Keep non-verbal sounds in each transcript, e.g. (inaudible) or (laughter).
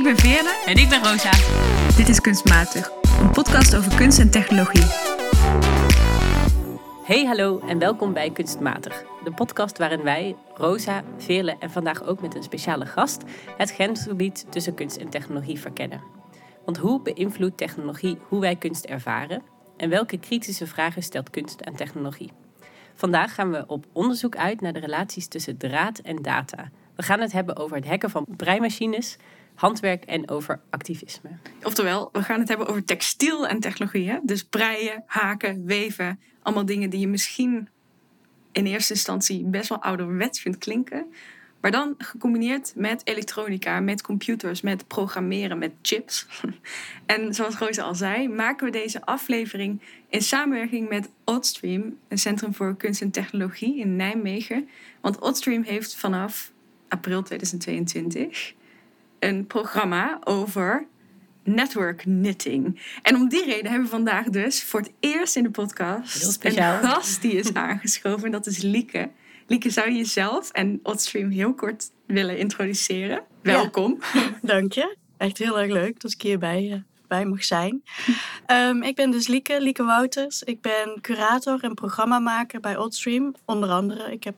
Ik ben Veerle. En ik ben Rosa. Dit is Kunstmatig, een podcast over kunst en technologie. Hey, hallo en welkom bij Kunstmatig. De podcast waarin wij, Rosa, Veerle en vandaag ook met een speciale gast... het grensgebied tussen kunst en technologie verkennen. Want hoe beïnvloedt technologie hoe wij kunst ervaren? En welke kritische vragen stelt kunst aan technologie? Vandaag gaan we op onderzoek uit naar de relaties tussen draad en data. We gaan het hebben over het hacken van breimachines, handwerk en over activisme. Oftewel, we gaan het hebben over textiel en technologie. Dus breien, haken, weven. Allemaal dingen die je misschien in eerste instantie best wel ouderwets vindt klinken. Maar dan gecombineerd met elektronica, met computers, met programmeren, met chips. (laughs) En zoals Roos al zei, maken we deze aflevering in samenwerking met Oddstream, een centrum voor kunst en technologie in Nijmegen. Want Oddstream heeft vanaf april 2022 een programma over network knitting. En om die reden hebben we vandaag dus voor het eerst in de podcast een gast die is (laughs) aangeschoven. En dat is Lieke. Lieke, zou je jezelf en Oddstream heel kort willen introduceren? Welkom. Ja, (laughs) dank je. Echt heel erg leuk dat ik hierbij uh, bij mag zijn. Um, (laughs) ik ben dus Lieke, Lieke Wouters. Ik ben curator en programmamaker bij Oddstream. Onder andere, ik heb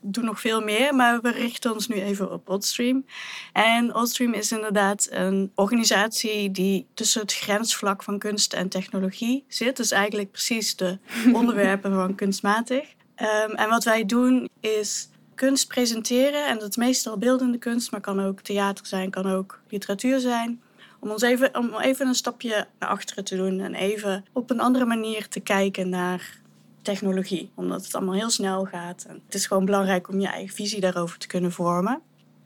doe nog veel meer, maar we richten ons nu even op Oddstream. En Oddstream is inderdaad een organisatie die tussen het grensvlak van kunst en technologie zit. Dus eigenlijk precies de (laughs) onderwerpen van kunstmatig. Um, en wat wij doen is kunst presenteren. En dat is meestal beeldende kunst, maar kan ook theater zijn, kan ook literatuur zijn. Om ons even, om even een stapje naar achteren te doen en even op een andere manier te kijken naar technologie. Omdat het allemaal heel snel gaat. En het is gewoon belangrijk om je eigen visie daarover te kunnen vormen.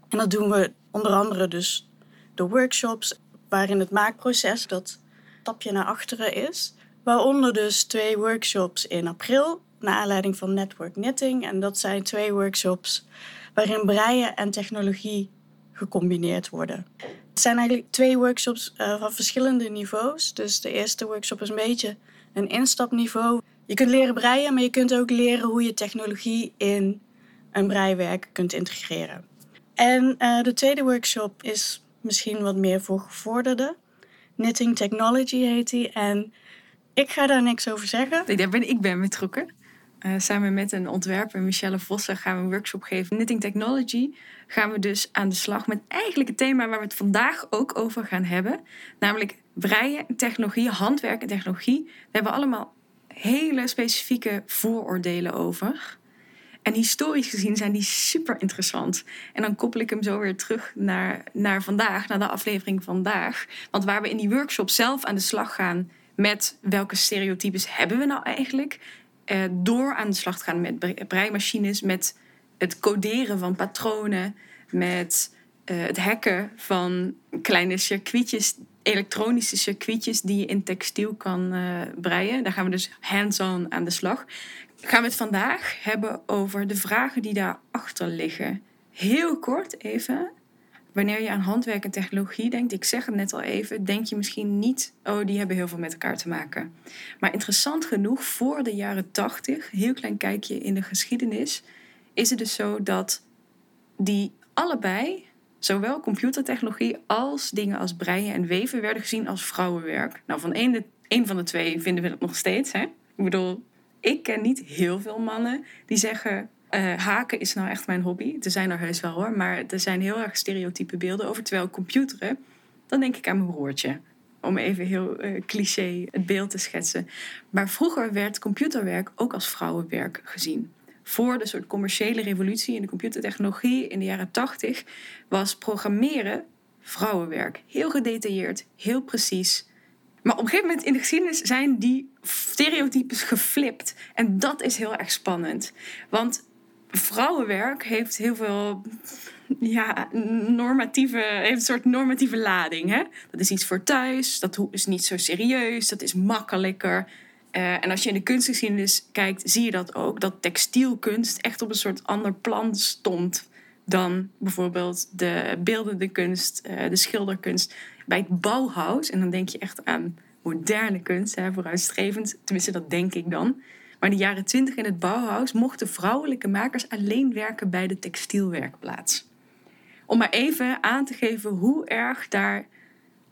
En dat doen we onder andere dus door workshops, waarin het maakproces dat stapje naar achteren is. Waaronder dus twee workshops in april, naar aanleiding van Network Knitting. En dat zijn twee workshops waarin breien en technologie gecombineerd worden. Het zijn eigenlijk twee workshops uh, van verschillende niveaus. Dus de eerste workshop is een beetje een instapniveau. Je kunt leren breien, maar je kunt ook leren hoe je technologie in een breiwerk kunt integreren. En uh, de tweede workshop is misschien wat meer voor gevorderden. Knitting Technology heet die. En ik ga daar niks over zeggen. Daar ben ik ben betrokken. Uh, samen met een ontwerper, Michelle Vossen, gaan we een workshop geven. Knitting Technology gaan we dus aan de slag met eigenlijk het thema waar we het vandaag ook over gaan hebben. Namelijk breien, technologie, handwerk en technologie. We hebben allemaal hele specifieke vooroordelen over. En historisch gezien zijn die super interessant. En dan koppel ik hem zo weer terug naar, naar vandaag, naar de aflevering vandaag. Want waar we in die workshop zelf aan de slag gaan met welke stereotypes hebben we nou eigenlijk. Eh, door aan de slag te gaan met breimachines, met het coderen van patronen, met uh, het hacken van kleine circuitjes elektronische circuitjes die je in textiel kan uh, breien. Daar gaan we dus hands-on aan de slag. Gaan we het vandaag hebben over de vragen die daarachter liggen. Heel kort even. Wanneer je aan handwerk en technologie denkt, ik zeg het net al even, denk je misschien niet, oh, die hebben heel veel met elkaar te maken. Maar interessant genoeg, voor de jaren 80, heel klein kijkje in de geschiedenis, is het dus zo dat die allebei Zowel computertechnologie als dingen als breien en weven werden gezien als vrouwenwerk. Nou, van één, de, één van de twee vinden we dat nog steeds. Hè? Ik bedoel, ik ken niet heel veel mannen die zeggen: uh, haken is nou echt mijn hobby. Er zijn er heus wel hoor, maar er zijn heel erg stereotype beelden over. Terwijl computeren, dan denk ik aan mijn broertje. Om even heel uh, cliché het beeld te schetsen. Maar vroeger werd computerwerk ook als vrouwenwerk gezien voor de soort commerciële revolutie in de computertechnologie in de jaren 80 was programmeren vrouwenwerk. Heel gedetailleerd, heel precies. Maar op een gegeven moment in de geschiedenis zijn die stereotypes geflipt. En dat is heel erg spannend. Want vrouwenwerk heeft heel veel ja, normatieve, heeft een soort normatieve lading. Hè? Dat is iets voor thuis, dat is niet zo serieus, dat is makkelijker. Uh, en als je in de kunstgeschiedenis kijkt, zie je dat ook. Dat textielkunst echt op een soort ander plan stond dan bijvoorbeeld de beeldende kunst, uh, de schilderkunst. Bij het Bauhaus, en dan denk je echt aan moderne kunst, hè, vooruitstrevend. Tenminste, dat denk ik dan. Maar in de jaren twintig in het Bauhaus mochten vrouwelijke makers alleen werken bij de textielwerkplaats. Om maar even aan te geven hoe erg daar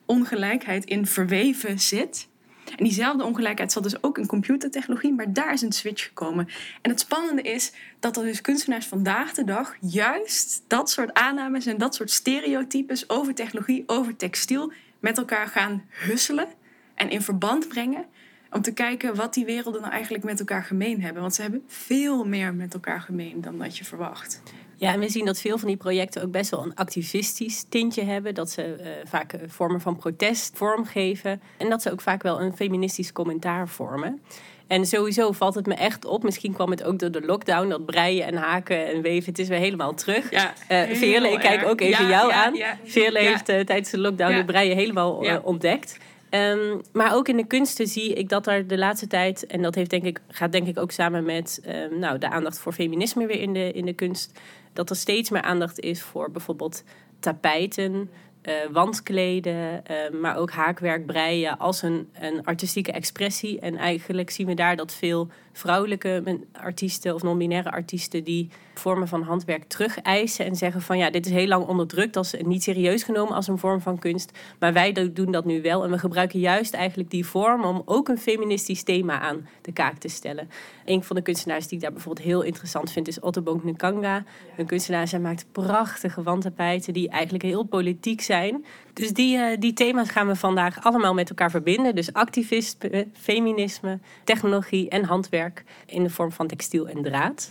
ongelijkheid in verweven zit. En diezelfde ongelijkheid zat dus ook in computertechnologie, maar daar is een switch gekomen. En het spannende is dat er dus kunstenaars vandaag de dag juist dat soort aannames en dat soort stereotypes over technologie, over textiel met elkaar gaan husselen en in verband brengen. Om te kijken wat die werelden nou eigenlijk met elkaar gemeen hebben. Want ze hebben veel meer met elkaar gemeen dan dat je verwacht. Ja, en we zien dat veel van die projecten ook best wel een activistisch tintje hebben. Dat ze uh, vaak vormen van protest vormgeven. En dat ze ook vaak wel een feministisch commentaar vormen. En sowieso valt het me echt op. Misschien kwam het ook door de lockdown. Dat breien en haken en weven. Het is weer helemaal terug. Ja, uh, Veerle, ik kijk ook even jou aan. Ja, Veerle heeft uh, tijdens de lockdown het breien helemaal uh, ontdekt. Um, maar ook in de kunsten zie ik dat er de laatste tijd, en dat heeft denk ik, gaat denk ik ook samen met um, nou, de aandacht voor feminisme weer in de, in de kunst, dat er steeds meer aandacht is voor bijvoorbeeld tapijten, uh, wandkleden, uh, maar ook haakwerk, breien als een, een artistieke expressie. En eigenlijk zien we daar dat veel vrouwelijke artiesten of non-binaire artiesten die vormen van handwerk terug eisen en zeggen van ja, dit is heel lang onderdrukt, dat is niet serieus genomen als een vorm van kunst, maar wij doen dat nu wel en we gebruiken juist eigenlijk die vorm om ook een feministisch thema aan de kaak te stellen. Een van de kunstenaars die ik daar bijvoorbeeld heel interessant vind is Ottobonk Nkanga, een kunstenaar, zij maakt prachtige wandtapijten die eigenlijk heel politiek zijn. Dus die, uh, die thema's gaan we vandaag allemaal met elkaar verbinden. Dus activisme, feminisme, technologie en handwerk in de vorm van textiel en draad.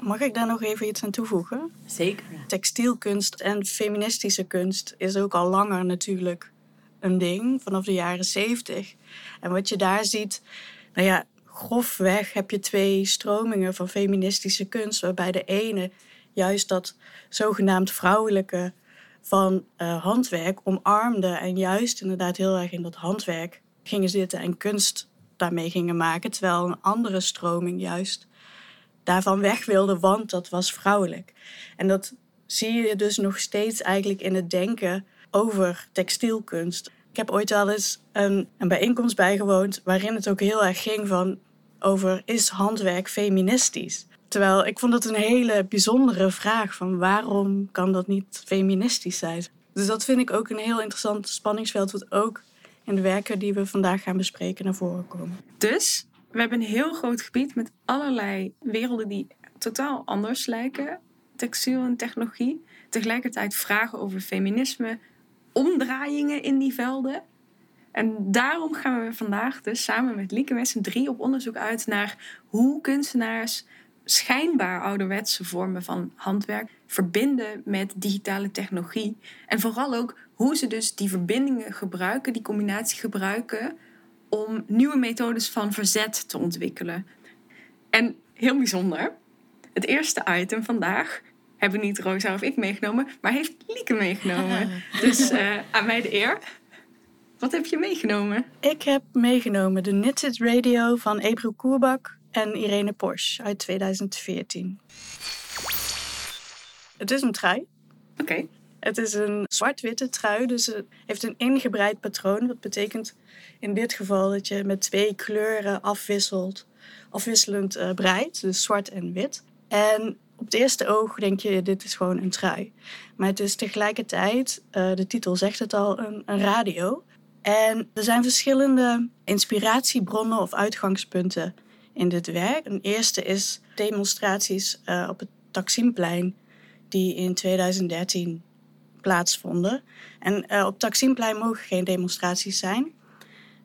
Mag ik daar nog even iets aan toevoegen? Zeker. Textielkunst en feministische kunst is ook al langer natuurlijk een ding, vanaf de jaren zeventig. En wat je daar ziet, nou ja, grofweg heb je twee stromingen van feministische kunst, waarbij de ene juist dat zogenaamd vrouwelijke van uh, handwerk omarmde en juist inderdaad heel erg in dat handwerk gingen zitten en kunst daarmee gingen maken, terwijl een andere stroming juist daarvan weg wilde, want dat was vrouwelijk. En dat zie je dus nog steeds eigenlijk in het denken over textielkunst. Ik heb ooit wel eens een, een bijeenkomst bijgewoond waarin het ook heel erg ging van over is handwerk feministisch? Terwijl ik vond dat een hele bijzondere vraag van waarom kan dat niet feministisch zijn? Dus dat vind ik ook een heel interessant spanningsveld wat ook in de werken die we vandaag gaan bespreken naar voren komen. Dus we hebben een heel groot gebied met allerlei werelden die totaal anders lijken. Textiel en technologie. Tegelijkertijd vragen over feminisme, omdraaiingen in die velden. En daarom gaan we vandaag dus samen met Lieke met drie op onderzoek uit naar hoe kunstenaars schijnbaar ouderwetse vormen van handwerk verbinden met digitale technologie. En vooral ook hoe ze dus die verbindingen gebruiken, die combinatie gebruiken om nieuwe methodes van verzet te ontwikkelen. En heel bijzonder, het eerste item vandaag hebben niet Rosa of ik meegenomen, maar heeft Lieke meegenomen. (laughs) dus uh, aan mij de eer. Wat heb je meegenomen? Ik heb meegenomen de Knitted Radio van Ebru Koerbak en Irene Porsche uit 2014. Het is een trui. Oké. Het is een zwart-witte trui, dus het heeft een ingebreid patroon. Dat betekent in dit geval dat je met twee kleuren afwisselt, afwisselend uh, breidt, dus zwart en wit. En op het eerste oog denk je, dit is gewoon een trui. Maar het is tegelijkertijd, uh, de titel zegt het al, een, een radio. En er zijn verschillende inspiratiebronnen of uitgangspunten in dit werk. Een eerste is demonstraties uh, op het Taksimplein, die in 2013 plaatsvonden. En uh, op Taksimplein mogen geen demonstraties zijn.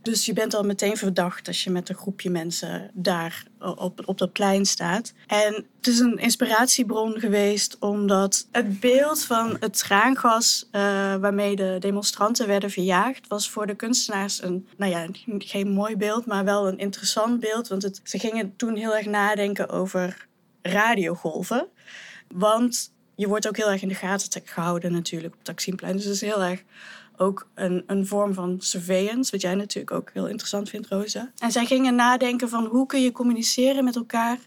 Dus je bent al meteen verdacht als je met een groepje mensen daar op, op dat plein staat. En het is een inspiratiebron geweest omdat het beeld van het traangas uh, waarmee de demonstranten werden verjaagd, was voor de kunstenaars een, nou ja, geen mooi beeld, maar wel een interessant beeld. Want het, ze gingen toen heel erg nadenken over radiogolven. Want je wordt ook heel erg in de gaten gehouden natuurlijk op Taksimplein. Dus het is heel erg ook een, een vorm van surveillance, wat jij natuurlijk ook heel interessant vindt, Rosa. En zij gingen nadenken van hoe kun je communiceren met elkaar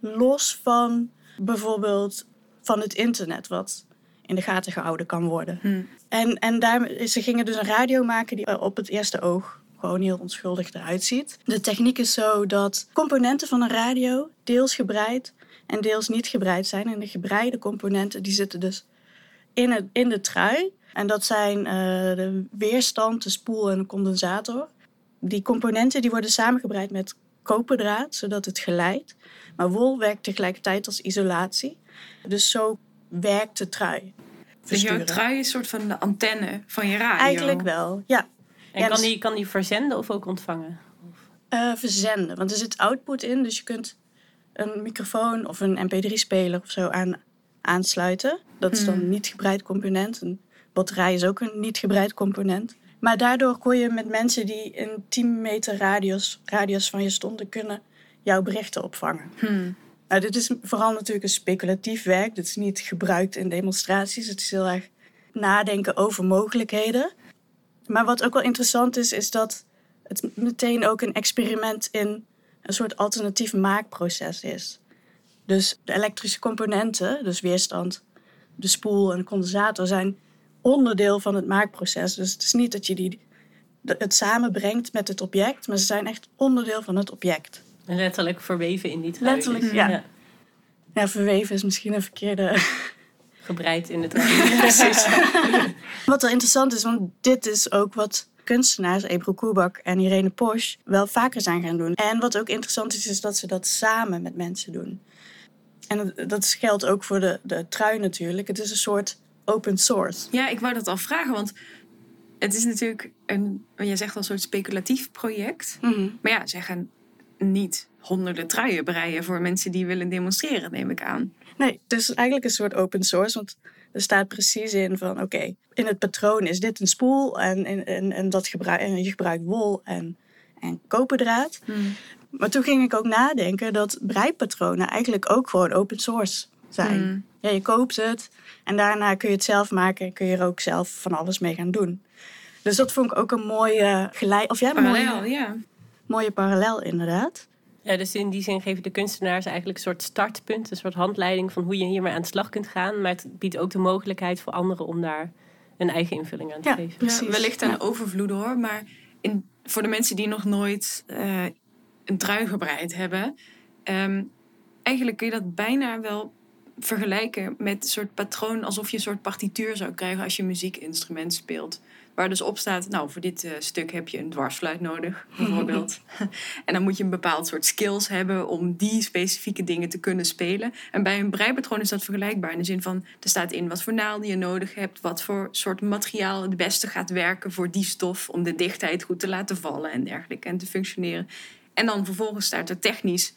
los van bijvoorbeeld van het internet, wat in de gaten gehouden kan worden. Hmm. En, en daar, ze gingen dus een radio maken die op het eerste oog gewoon heel onschuldig eruit ziet. De techniek is zo dat componenten van een radio deels gebreid en deels niet gebreid zijn. En de gebreide componenten die zitten dus in, het, in de trui. En dat zijn uh, de weerstand, de spoel en de condensator. Die componenten die worden samengebreid met koperdraad, zodat het geleidt. Maar wol werkt tegelijkertijd als isolatie. Dus zo werkt de trui. Dus jouw trui is een soort van de antenne van je radio? Eigenlijk wel, ja. En kan, dus- die, kan die verzenden of ook ontvangen? Uh, verzenden, want er zit output in. Dus je kunt een microfoon of een mp3-speler of zo aan, aansluiten. Dat is dan een hmm. niet gebreid component. Een batterij is ook een niet gebreid component. Maar daardoor kon je met mensen die in 10 meter radius, radius van je stonden kunnen jouw berichten opvangen. Hmm. Nou, dit is vooral natuurlijk een speculatief werk. Dit is niet gebruikt in demonstraties. Het is heel erg nadenken over mogelijkheden. Maar wat ook wel interessant is, is dat het meteen ook een experiment in een soort alternatief maakproces is. Dus de elektrische componenten, dus weerstand, de spoel en de condensator, zijn onderdeel van het maakproces. Dus het is niet dat je die, het samenbrengt met het object, maar ze zijn echt onderdeel van het object. Letterlijk verweven in die trui. Letterlijk, ja. ja. verweven is misschien een verkeerde... (laughs) Gebreid in de trui. (laughs) Precies. (laughs) wat wel interessant is, want dit is ook wat kunstenaars, Ebro Koebak en Irene Posch, wel vaker zijn gaan doen. En wat ook interessant is, is dat ze dat samen met mensen doen. En dat geldt ook voor de, de trui natuurlijk. Het is een soort open source. Ja, ik wou dat al vragen, want het is natuurlijk een, jij zegt al een soort speculatief project. Mhm. Maar ja, zij gaan niet honderden truien breien voor mensen die willen demonstreren, neem ik aan. Nee, het is eigenlijk een soort open source, want er staat precies in van oké, in het patroon is dit een spoel en, en, en, en dat gebruik, en je gebruikt wol en, en koperdraad. Hmm. Maar toen ging ik ook nadenken dat breipatronen eigenlijk ook gewoon open source zijn. Hmm. Ja, je koopt het en daarna kun je het zelf maken en kun je er ook zelf van alles mee gaan doen. Dus dat vond ik ook een mooie gelijk. Of ja, parallel, mooie, ja. Mooie parallel, inderdaad. Ja, dus in die zin geven de kunstenaars eigenlijk een soort startpunt, een soort handleiding van hoe je hiermee aan de slag kunt gaan. Maar het biedt ook de mogelijkheid voor anderen om daar een eigen invulling aan te geven. Precies. Ja, wellicht aan ja. overvloed hoor, maar in, voor de mensen die nog nooit uh, een trui gebreid hebben, um, eigenlijk kun je dat bijna wel vergelijken met een soort patroon alsof je een soort partituur zou krijgen als je muziekinstrument speelt. Waar dus op staat, nou, voor dit uh, stuk heb je een dwarsfluit nodig, (laughs) bijvoorbeeld. (laughs) en dan moet je een bepaald soort skills hebben om die specifieke dingen te kunnen spelen. En bij een breipatroon is dat vergelijkbaar. In de zin van, er staat in wat voor naalden je nodig hebt, wat voor soort materiaal het beste gaat werken voor die stof, om de dichtheid goed te laten vallen en dergelijke en te functioneren. En dan vervolgens staat er technisch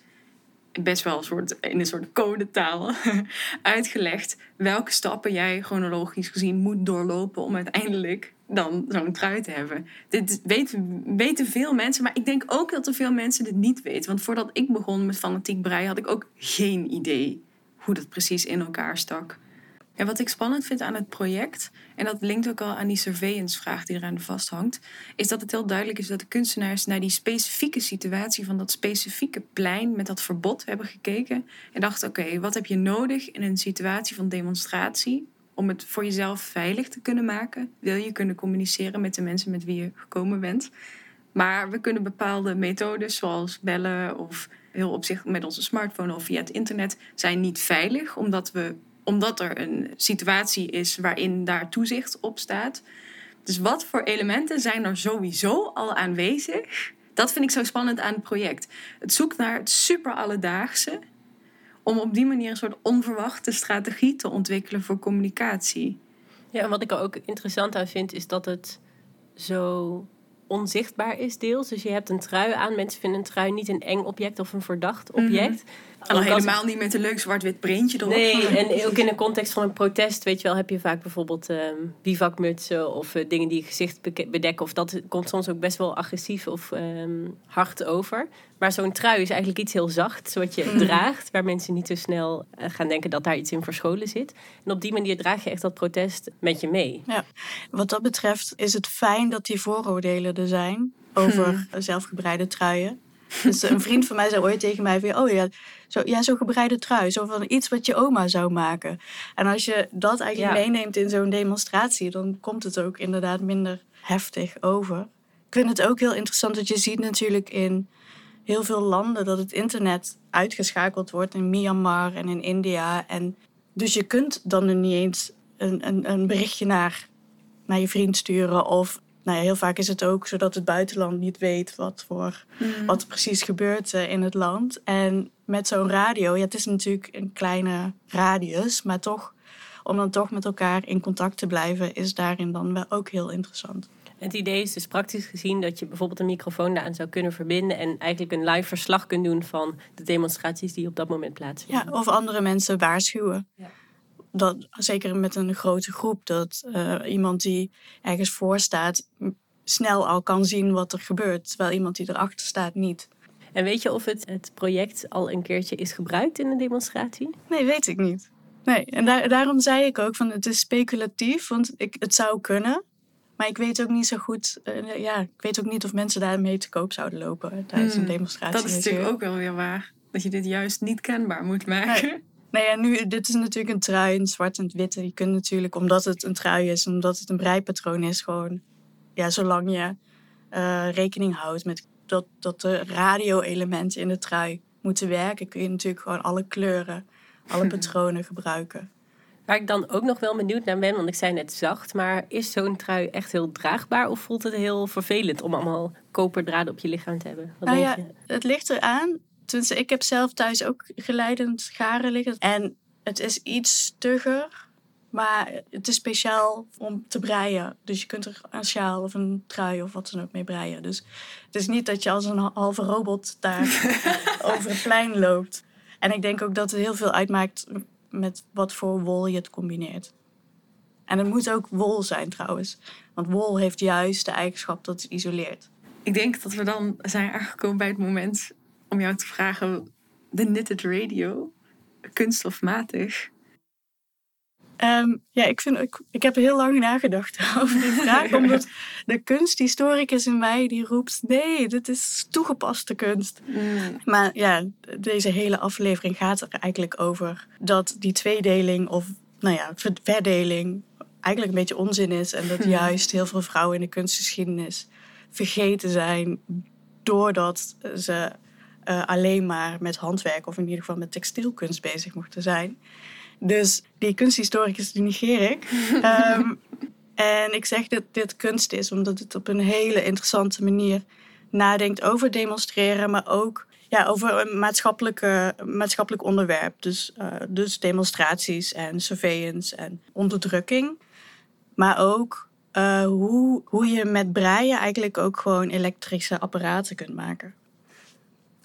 best wel een soort, in een soort codetaal (laughs) uitgelegd welke stappen jij chronologisch gezien moet doorlopen om uiteindelijk dan zo'n trui te hebben. Dit weten, weten veel mensen, maar ik denk ook dat er veel mensen dit niet weten. Want voordat ik begon met fanatiek breien had ik ook geen idee hoe dat precies in elkaar stak. En wat ik spannend vind aan het project, en dat linkt ook al aan die surveillance-vraag die eraan vasthangt, is dat het heel duidelijk is dat de kunstenaars naar die specifieke situatie van dat specifieke plein met dat verbod hebben gekeken en dachten: oké, wat heb je nodig in een situatie van demonstratie om het voor jezelf veilig te kunnen maken? Wil je kunnen communiceren met de mensen met wie je gekomen bent? Maar we kunnen bepaalde methodes, zoals bellen of heel opzicht met onze smartphone of via het internet, zijn niet veilig, omdat we omdat er een situatie is waarin daar toezicht op staat. Dus wat voor elementen zijn er sowieso al aanwezig? Dat vind ik zo spannend aan het project. Het zoekt naar het super alledaagse om op die manier een soort onverwachte strategie te ontwikkelen voor communicatie. Ja, en wat ik er ook interessant aan vind, is dat het zo onzichtbaar is deels. Dus je hebt een trui aan. Mensen vinden een trui niet een eng object of een verdacht object. Mm al helemaal niet met een leuk zwart-wit printje erop. Nee, (laughs) en ook in de context van een protest, weet je wel, heb je vaak bijvoorbeeld um, bivakmutsen of uh, dingen die je gezicht bedekken. Of dat komt soms ook best wel agressief of um, hard over. Maar zo'n trui is eigenlijk iets heel zacht, wat je mm. draagt, waar mensen niet te snel uh, gaan denken dat daar iets in verscholen zit. En op die manier draag je echt dat protest met je mee. Ja, wat dat betreft is het fijn dat die vooroordelen er zijn over hmm. zelfgebreide truien. Dus een vriend van mij zei ooit tegen mij van, oh ja, zo, ja, zo'n gebreide trui. Zo van iets wat je oma zou maken. En als je dat eigenlijk meeneemt in zo'n demonstratie, dan komt het ook inderdaad minder heftig over. Ik vind het ook heel interessant dat je ziet natuurlijk in heel veel landen dat het internet uitgeschakeld wordt. In Myanmar en in India. En dus je kunt dan er niet eens een, een, een berichtje naar, naar je vriend sturen. Of nou ja, heel vaak is het ook zodat het buitenland niet weet wat, voor, Mhm. wat er precies gebeurt eh, in het land. En met zo'n radio, ja, het is natuurlijk een kleine radius, maar toch, om dan toch met elkaar in contact te blijven, is daarin dan wel ook heel interessant. Het idee is dus praktisch gezien dat je bijvoorbeeld een microfoon daaraan zou kunnen verbinden en eigenlijk een live verslag kunt doen van de demonstraties die op dat moment plaatsvinden. Ja, of andere mensen waarschuwen. Ja. Dat, zeker met een grote groep, dat eh, iemand die ergens voor staat snel al kan zien wat er gebeurt, terwijl iemand die erachter staat niet. En weet je of het, het project al een keertje is gebruikt in een demonstratie? Nee, weet ik niet. Nee, en daar, daarom zei ik ook van het is speculatief, want ik, het zou kunnen. Maar ik weet ook niet zo goed, eh, ja, ik weet ook niet of mensen daarmee te koop zouden lopen tijdens Hmm, een demonstratie. Dat is natuurlijk ook wel weer waar. Dat je dit juist niet kenbaar moet maken. Nee, ja, nu, dit is natuurlijk een trui in zwart en het witte. Je kunt natuurlijk, omdat het een trui is, omdat het een breipatroon is, gewoon, ja, zolang je eh, rekening houdt met dat, dat de radio-elementen in de trui moeten werken, kun je natuurlijk gewoon alle kleuren, alle (laughs) patronen gebruiken. Waar ik dan ook nog wel benieuwd naar ben, want ik zei net zacht, maar is zo'n trui echt heel draagbaar of voelt het heel vervelend om allemaal koperdraden op je lichaam te hebben? Wat Nou denk ja, je? het ligt eraan. Tenminste, ik heb zelf thuis ook geleidend garen liggen. En het is iets stugger, maar het is speciaal om te breien. Dus je kunt er een sjaal of een trui of wat dan ook mee breien. Dus het is niet dat je als een halve robot daar (laughs) over het plein loopt. En ik denk ook dat het heel veel uitmaakt met wat voor wol je het combineert. En het moet ook wol zijn trouwens. Want wol heeft juist de eigenschap dat het isoleert. Ik denk dat we dan zijn aangekomen bij het moment om jou te vragen: de knitted radio, kunststofmatig. Ehm, ja, ik, vind, ik, ik heb heel lang nagedacht (laughs) over die vraag. (laughs) omdat de kunsthistoricus in mij die roept... nee, dit is toegepaste kunst. Maar ja, deze hele aflevering gaat er eigenlijk over... dat die tweedeling of nou ja, ver- verdeling eigenlijk een beetje onzin is. En dat juist heel veel vrouwen in de kunstgeschiedenis vergeten zijn... doordat ze eh, alleen maar met handwerk... of in ieder geval met textielkunst bezig mochten zijn... Dus die kunsthistoricus die negeer ik. (laughs) Ehm, en ik zeg dat dit kunst is, omdat het op een hele interessante manier nadenkt over demonstreren, maar ook ja, over een maatschappelijke, maatschappelijk onderwerp. Dus, eh, dus demonstraties en surveillance en onderdrukking. Maar ook eh, hoe, hoe je met breien eigenlijk ook gewoon elektrische apparaten kunt maken.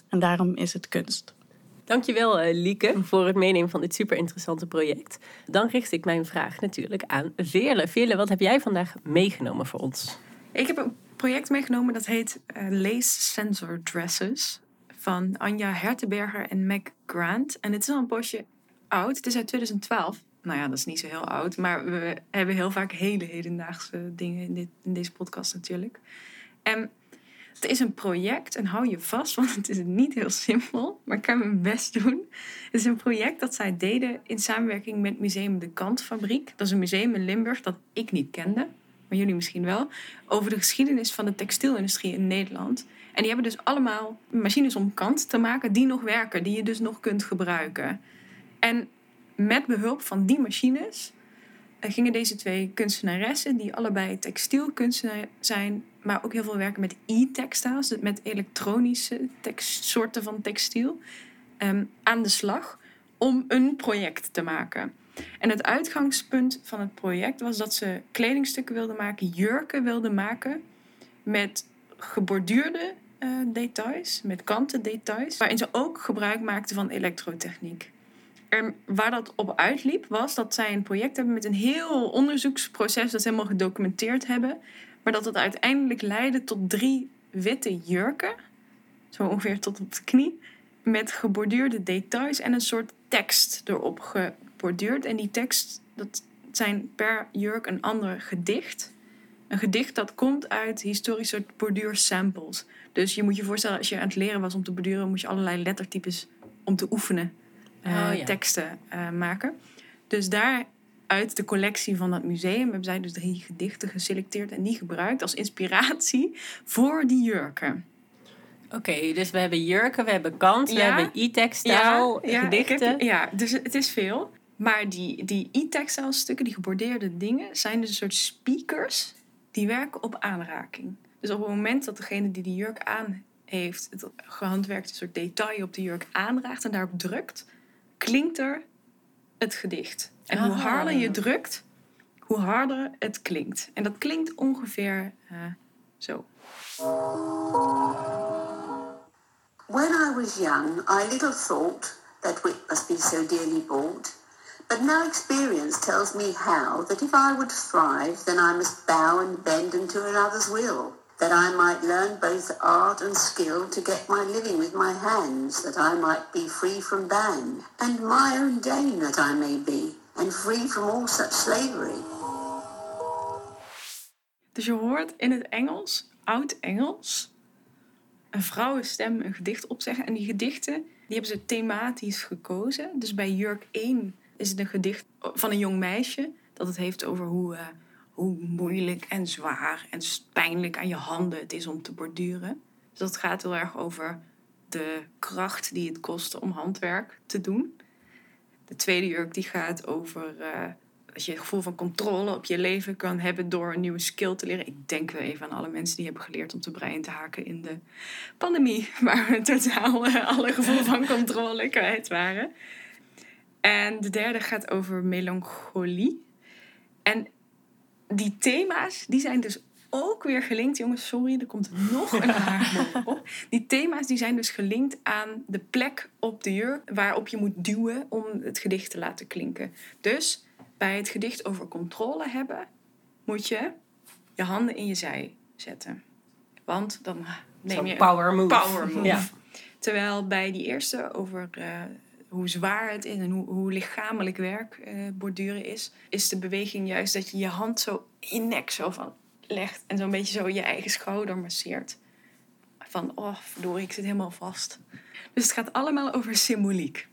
En daarom is het kunst. Dankjewel eh, Lieke voor het meenemen van dit super interessante project. Dan richt ik mijn vraag natuurlijk aan Veerle. Veerle, wat heb jij vandaag meegenomen voor ons? Ik heb een project meegenomen dat heet eh, Lace Sensor Dresses van Anja Hertenberger en Mac Grant. En het is al een poosje oud. Het is uit 2012. Nou ja, dat is niet zo heel oud. Maar we hebben heel vaak hele hedendaagse dingen in, dit, in deze podcast natuurlijk. En het is een project en hou je vast, want het is niet heel simpel. Maar ik kan mijn best doen. Het is een project dat zij deden in samenwerking met Museum de Kantfabriek. Dat is een museum in Limburg dat ik niet kende maar jullie misschien wel, over de geschiedenis van de textielindustrie in Nederland. En die hebben dus allemaal machines om kant te maken die nog werken, die je dus nog kunt gebruiken. En met behulp van die machines eh, gingen deze twee kunstenaressen, die allebei textielkunstenaar zijn, maar ook heel veel werken met e-textiles, dus met elektronische soorten van textiel, ehm, aan de slag om een project te maken. En het uitgangspunt van het project was dat ze kledingstukken wilden maken, jurken wilden maken met geborduurde eh, details, met kanten details, waarin ze ook gebruik maakten van elektrotechniek. En waar dat op uitliep was dat zij een project hebben met een heel onderzoeksproces dat ze helemaal gedocumenteerd hebben, maar dat het uiteindelijk leidde tot drie witte jurken, zo ongeveer tot op de knie, met geborduurde details en een soort tekst erop geborduurd. En die tekst, dat zijn per jurk een ander gedicht. Een gedicht dat komt uit historische borduursamples. Dus je moet je voorstellen, als je aan het leren was om te borduren, moet je allerlei lettertypes om te oefenen eh, Oh, ja. teksten eh, maken. Dus daaruit de collectie van dat museum hebben zij dus drie gedichten geselecteerd en die gebruikt als inspiratie voor die jurken. Oké, dus we hebben jurken, we hebben kant, we Ja. hebben e-textile, ik gedichten. heb- ja, dus het is veel. Maar die, die e-textile stukken, die gebordeerde dingen, zijn dus een soort speakers die werken op aanraking. Dus op het moment dat degene die die jurk aan heeft, het gehandwerkte soort detail op de jurk aanraakt en daarop drukt, klinkt er het gedicht. En hoe Ah. harder je drukt, hoe harder het klinkt. En dat klinkt ongeveer eh, zo. When I was young, I little thought that wit must be so dearly bought. But now experience tells me how that if I would thrive, then I must bow and bend unto another's will. That I might learn both art and skill to get my living with my hands, that I might be free from ban, and my own dame that I may be, and free from all such slavery. Dus je hoort in het Engels, oud-Engels, een vrouwenstem een gedicht opzeggen. En die gedichten die hebben ze thematisch gekozen. Dus bij Jurk 1 is het een gedicht van een jong meisje. Dat het heeft over hoe, eh, hoe moeilijk en zwaar en pijnlijk aan je handen het is om te borduren. Dus dat gaat heel erg over de kracht die het kost om handwerk te doen. De tweede jurk die gaat over eh, dat je het gevoel van controle op je leven kan hebben door een nieuwe skill te leren. Ik denk wel even aan alle mensen die hebben geleerd om te breien te haken in de pandemie, (laughs) waar we totaal eh, alle gevoel van controle (laughs) kwijt waren. En de derde gaat over melancholie. En die thema's, die zijn dus ook weer gelinkt. Jongens, sorry, er komt nog een (laughs) haar bovenop. Die thema's die zijn dus gelinkt aan de plek op de jurk waarop je moet duwen om het gedicht te laten klinken. Dus bij het gedicht over controle hebben, moet je je handen in je zij zetten. Want dan neem Zo'n je power move. power move. Ja. Terwijl bij die eerste over eh, hoe zwaar het is en hoe, hoe lichamelijk werk eh, borduren is, is de beweging juist dat je je hand zo in je nek zo van legt en zo'n beetje zo je eigen schouder masseert. Van, oh, verdorie, ik zit helemaal vast. Dus het gaat allemaal over symboliek.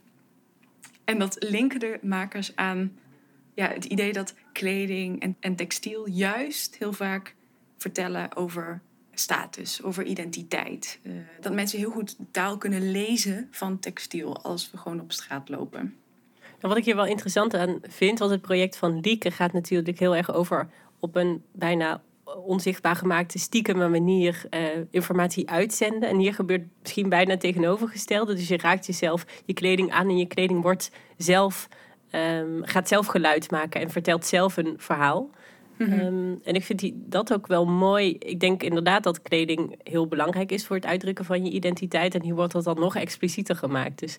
En dat linken de makers aan ja, het idee dat kleding en, en textiel juist heel vaak vertellen over status, over identiteit. Eh, dat mensen heel goed taal kunnen lezen van textiel als we gewoon op straat lopen. En wat ik hier wel interessant aan vind, want het project van Lieke gaat natuurlijk heel erg over op een bijna onzichtbaar gemaakte, stiekeme manier eh, informatie uitzenden. En hier gebeurt misschien bijna het tegenovergestelde. Dus je raakt jezelf je kleding aan en je kleding wordt zelf, ehm, gaat zelf geluid maken en vertelt zelf een verhaal. Ehm, en ik vind die, dat ook wel mooi. Ik denk inderdaad dat kleding heel belangrijk is voor het uitdrukken van je identiteit. En hier wordt dat dan nog explicieter gemaakt. Dus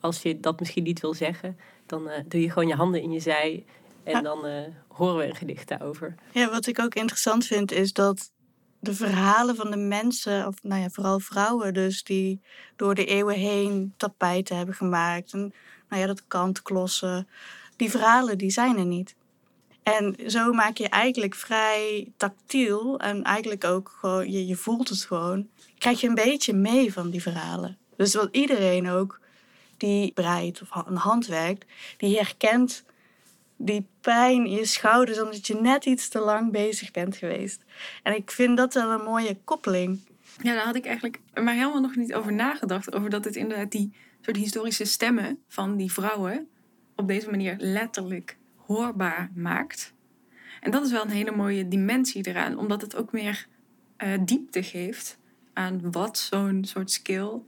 als je dat misschien niet wil zeggen, dan eh, doe je gewoon je handen in je zij. En dan eh, horen we een gedicht daarover. Ja, wat ik ook interessant vind is dat de verhalen van de mensen, of nou ja, vooral vrouwen dus, die door de eeuwen heen tapijten hebben gemaakt. En nou ja, dat kantklossen. Die verhalen, die zijn er niet. En zo maak je eigenlijk vrij tactiel en eigenlijk ook gewoon, je, je voelt het gewoon. Krijg je een beetje mee van die verhalen. Dus wat iedereen ook die breidt of een hand werkt, die herkent die pijn in je schouders omdat je net iets te lang bezig bent geweest. En ik vind dat wel een mooie koppeling. Ja, daar had ik eigenlijk maar helemaal nog niet over nagedacht. Over dat het inderdaad die soort historische stemmen van die vrouwen op deze manier letterlijk hoorbaar maakt. En dat is wel een hele mooie dimensie eraan, omdat het ook meer eh, diepte geeft aan wat zo'n soort skill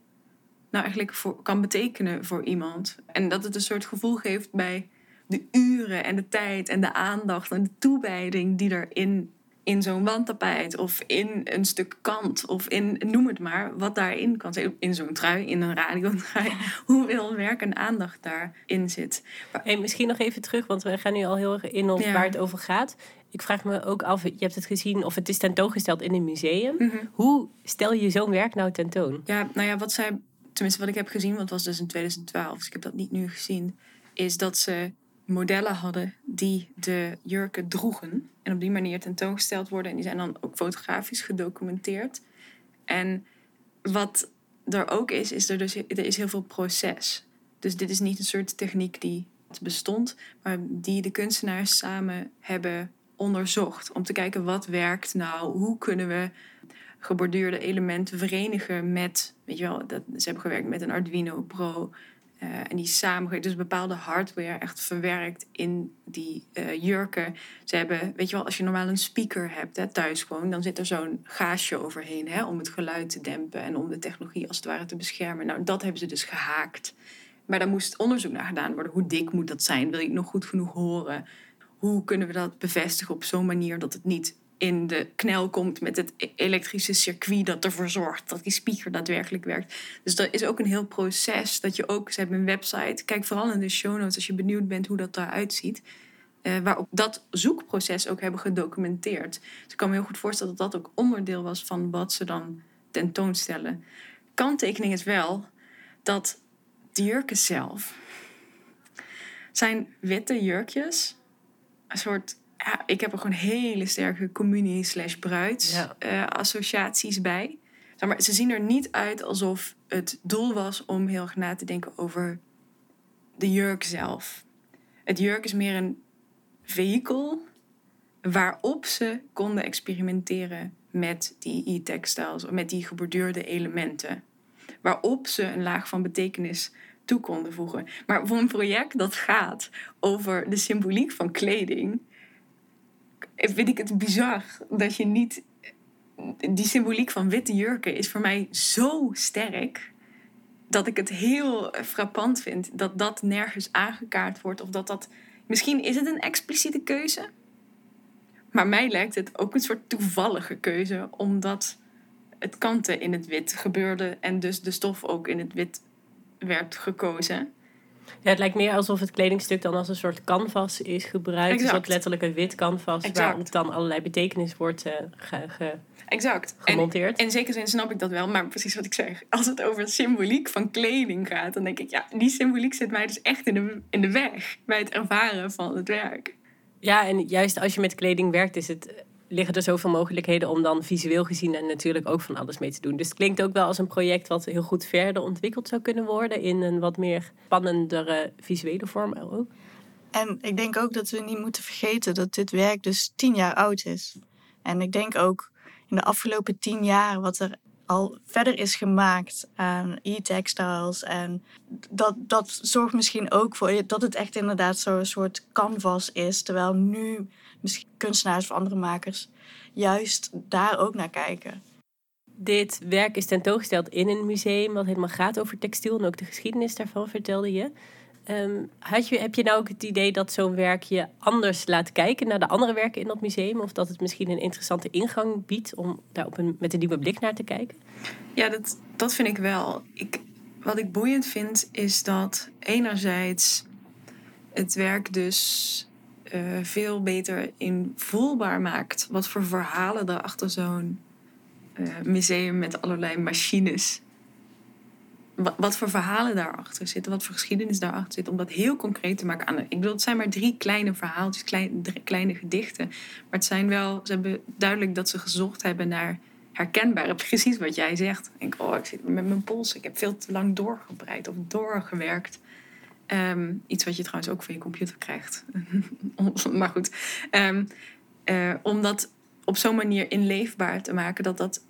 nou eigenlijk kan betekenen voor iemand. En dat het een soort gevoel geeft bij de uren en de tijd en de aandacht en de toewijding die er in, in zo'n wandtapijt of in een stuk kant of in, noem het maar, wat daarin kan zitten. In zo'n trui, in een radiotrui. (laughs) Hoeveel werk en aandacht daarin zit. Hey, misschien nog even terug, want we gaan nu al heel erg in op Ja. waar het over gaat. Ik vraag me ook af, je hebt het gezien of het is tentoongesteld in een museum. Mhm. Hoe stel je zo'n werk nou tentoon? Ja, nou ja, wat zij, tenminste wat ik heb gezien, want het was dus in 2012, dus ik heb dat niet nu gezien, is dat ze modellen hadden die de jurken droegen. En op die manier tentoongesteld worden. En die zijn dan ook fotografisch gedocumenteerd. En wat er ook is, is er dus er is heel veel proces. Dus dit is niet een soort techniek die bestond, maar die de kunstenaars samen hebben onderzocht. Om te kijken wat werkt nou, hoe kunnen we geborduurde elementen verenigen met, weet je wel, dat, ze hebben gewerkt met een Arduino Pro Eh, en die samen, dus bepaalde hardware echt verwerkt in die eh, jurken. Ze hebben, weet je wel, als je normaal een speaker hebt hè, thuis gewoon, dan zit er zo'n gaasje overheen hè, om het geluid te dempen en om de technologie als het ware te beschermen. Nou, dat hebben ze dus gehaakt. Maar daar moest onderzoek naar gedaan worden. Hoe dik moet dat zijn? Wil je het nog goed genoeg horen? Hoe kunnen we dat bevestigen op zo'n manier dat het niet in de knel komt met het e- elektrische circuit dat ervoor zorgt dat die speaker daadwerkelijk werkt. Dus dat is ook een heel proces dat je ook, ze hebben een website, kijk vooral in de show notes als je benieuwd bent hoe dat eruit ziet. Uh, waarop dat zoekproces ook hebben gedocumenteerd. Dus ik kan me heel goed voorstellen dat dat ook onderdeel was van wat ze dan tentoonstellen. Kanttekening is wel dat de jurken zelf zijn witte jurkjes, een soort ja, ik heb er gewoon hele sterke communie slash bruids eh, associaties bij. Zeg maar, ze zien er niet uit alsof het doel was om heel erg na te denken over de jurk zelf. Het jurk is meer een vehikel waarop ze konden experimenteren met die e-textiles, met die geborduurde elementen. Waarop ze een laag van betekenis toe konden voegen. Maar voor een project dat gaat over de symboliek van kleding, vind ik het bizar dat je niet. Die symboliek van witte jurken is voor mij zo sterk. Dat ik het heel frappant vind dat dat nergens aangekaart wordt. Of dat dat. Misschien is het een expliciete keuze. Maar mij lijkt het ook een soort toevallige keuze. Omdat het kanten in het wit gebeurde. En dus de stof ook in het wit werd gekozen. Ja, het lijkt meer alsof het kledingstuk dan als een soort canvas is gebruikt. Exact. Dus ook letterlijk een wit canvas exact. waarop dan allerlei betekenis wordt uh, ge, ge, exact. gemonteerd. En in zekere zin snap ik dat wel, maar precies wat ik zeg. Als het over symboliek van kleding gaat, dan denk ik, ja, die symboliek zit mij dus echt in de, in de weg bij het ervaren van het werk. Ja, en juist als je met kleding werkt, is het liggen er zoveel mogelijkheden om dan visueel gezien en natuurlijk ook van alles mee te doen. Dus het klinkt ook wel als een project wat heel goed verder ontwikkeld zou kunnen worden in een wat meer spannendere visuele vorm ook. En ik denk ook dat we niet moeten vergeten dat dit werk dus tien jaar oud is. En ik denk ook in de afgelopen tien jaar wat er al verder is gemaakt aan e-textiles. En dat, dat zorgt misschien ook voor dat het echt inderdaad zo'n soort canvas is. Terwijl nu misschien kunstenaars of andere makers juist daar ook naar kijken. Dit werk is tentoongesteld in een museum wat helemaal gaat over textiel en ook de geschiedenis daarvan vertelde je. Um, had je, heb je nou ook het idee dat zo'n werk je anders laat kijken naar de andere werken in dat museum? Of dat het misschien een interessante ingang biedt om daar op een, met een nieuwe blik naar te kijken? Ja, dat, dat vind ik wel. Ik, wat ik boeiend vind is dat enerzijds het werk dus uh, veel beter invoelbaar maakt. Wat voor verhalen er achter zo'n uh, museum met allerlei machines. Wat, wat, voor verhalen daarachter zitten, wat voor geschiedenis daarachter zit, om dat heel concreet te maken. Aan, ik bedoel, het zijn maar drie kleine verhaaltjes, klein, kleine gedichten. Maar het zijn wel, ze hebben duidelijk dat ze gezocht hebben naar herkenbare, (laughs) precies wat jij zegt. Ik denk, oh, ik zit met mijn pols, ik heb veel te lang doorgebreid of doorgewerkt. Ehm, iets wat je trouwens ook van je computer krijgt. (laughs) maar goed. Um, uh, om dat op zo'n manier inleefbaar te maken dat dat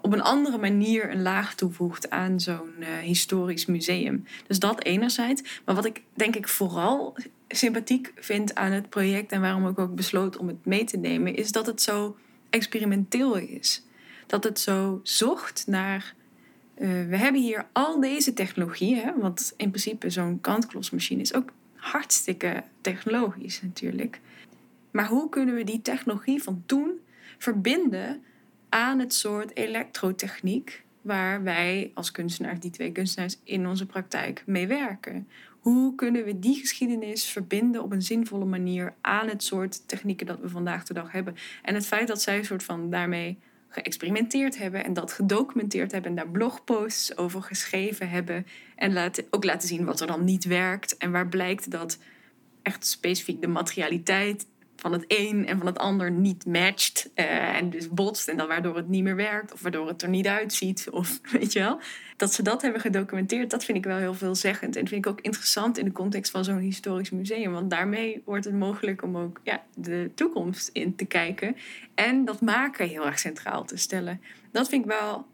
op een andere manier een laag toevoegt aan zo'n uh, historisch museum. Dus dat enerzijds. Maar wat ik denk ik vooral sympathiek vind aan het project en waarom ik ook besloot om het mee te nemen, is dat het zo experimenteel is. Dat het zo zocht naar uh, we hebben hier al deze technologieën, want in principe zo'n kantklosmachine is ook hartstikke technologisch natuurlijk. Maar hoe kunnen we die technologie van toen verbinden aan het soort elektrotechniek waar wij als kunstenaars, die twee kunstenaars, in onze praktijk mee werken? Hoe kunnen we die geschiedenis verbinden op een zinvolle manier aan het soort technieken dat we vandaag de dag hebben? En het feit dat zij soort van daarmee geëxperimenteerd hebben en dat gedocumenteerd hebben en daar blogposts over geschreven hebben en laten, ook laten zien wat er dan niet werkt en waar blijkt dat echt specifiek de materialiteit van het een en van het ander niet matcht uh, en dus botst en dan waardoor het niet meer werkt of waardoor het er niet uitziet of (laughs) weet je wel. Dat ze dat hebben gedocumenteerd, dat vind ik wel heel veelzeggend en vind ik ook interessant in de context van zo'n historisch museum, want daarmee wordt het mogelijk om ook ja, de toekomst in te kijken en dat maken heel erg centraal te stellen. Dat vind ik wel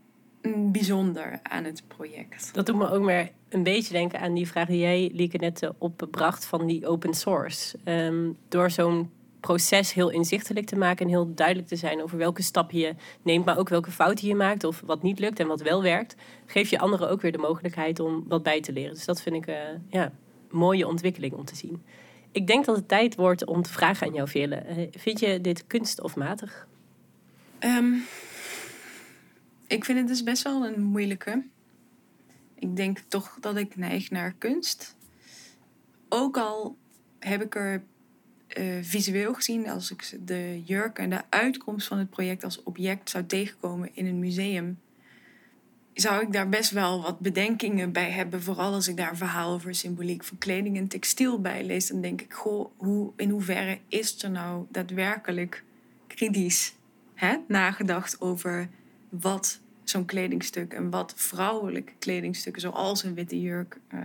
bijzonder aan het project. Dat doet me ook meer een beetje denken aan die vraag die jij, Lieke, net eh, opbracht van die open source. Ehm, door zo'n proces heel inzichtelijk te maken en heel duidelijk te zijn over welke stappen je neemt, maar ook welke fouten je maakt of wat niet lukt en wat wel werkt, geef je anderen ook weer de mogelijkheid om wat bij te leren. Dus dat vind ik uh, ja, een mooie ontwikkeling om te zien. Ik denk dat het tijd wordt om te vragen aan jou, Veerle. Uh, vind je dit kunst of matig? Um, ik vind het dus best wel een moeilijke. Ik denk toch dat ik neig naar kunst. Ook al heb ik er uh, visueel gezien, als ik de jurk en de uitkomst van het project als object zou tegenkomen in een museum, zou ik daar best wel wat bedenkingen bij hebben. Vooral als ik daar een verhaal over symboliek van kleding en textiel bij lees. Dan denk ik, goh, hoe, in hoeverre is er nou daadwerkelijk kritisch hè, nagedacht over wat zo'n kledingstuk en wat vrouwelijke kledingstukken, zoals een witte jurk, uh,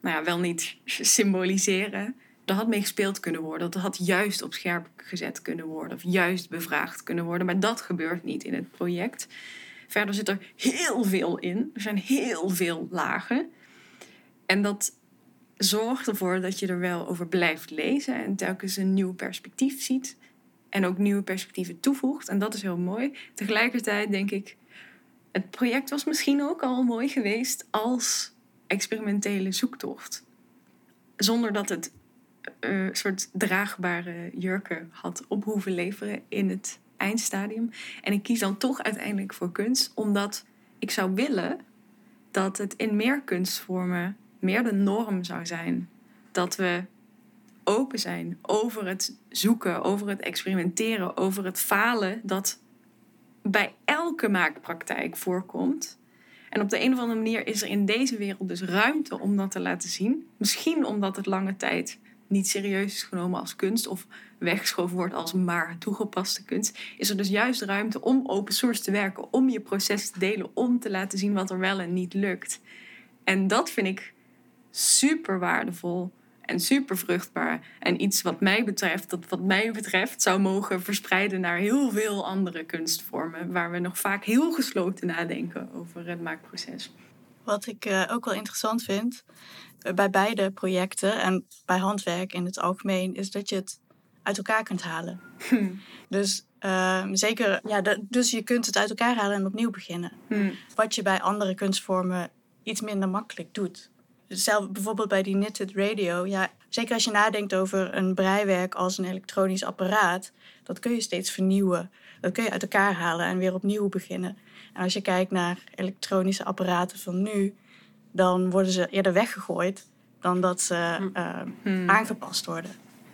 nou ja, wel niet (laughs) symboliseren. Er had mee gespeeld kunnen worden. Dat had juist op scherp gezet kunnen worden. Of juist bevraagd kunnen worden. Maar dat gebeurt niet in het project. Verder zit er heel veel in. Er zijn heel veel lagen. En dat zorgt ervoor dat je er wel over blijft lezen. En telkens een nieuw perspectief ziet. En ook nieuwe perspectieven toevoegt. En dat is heel mooi. Tegelijkertijd denk ik, het project was misschien ook al mooi geweest als experimentele zoektocht. Zonder dat het uh, soort draagbare jurken had op hoeven leveren in het eindstadium. En ik kies dan toch uiteindelijk voor kunst, omdat ik zou willen dat het in meer kunstvormen meer de norm zou zijn. Dat we open zijn over het zoeken, over het experimenteren, over het falen dat bij elke maakpraktijk voorkomt. En op de een of andere manier is er in deze wereld dus ruimte om dat te laten zien. Misschien omdat het lange tijd niet serieus is genomen als kunst of weggeschoven wordt als maar toegepaste kunst, is er dus juist ruimte om open source te werken, om je proces te delen, om te laten zien wat er wel en niet lukt. En dat vind ik super waardevol en super vruchtbaar. En iets wat mij betreft, dat wat mij betreft, zou mogen verspreiden naar heel veel andere kunstvormen, waar we nog vaak heel gesloten nadenken over het maakproces. Wat ik uh, ook wel interessant vind bij beide projecten en bij handwerk in het algemeen, is dat je het uit elkaar kunt halen. Hm. Dus uh, zeker, ja, de, dus je kunt het uit elkaar halen en opnieuw beginnen. Hm. Wat je bij andere kunstvormen iets minder makkelijk doet. Zelf, bijvoorbeeld bij die knitted radio, ja, zeker als je nadenkt over een breiwerk als een elektronisch apparaat, dat kun je steeds vernieuwen. Dat kun je uit elkaar halen en weer opnieuw beginnen. En als je kijkt naar elektronische apparaten van nu, dan worden ze eerder weggegooid dan dat ze uh, Hmm. aangepast worden.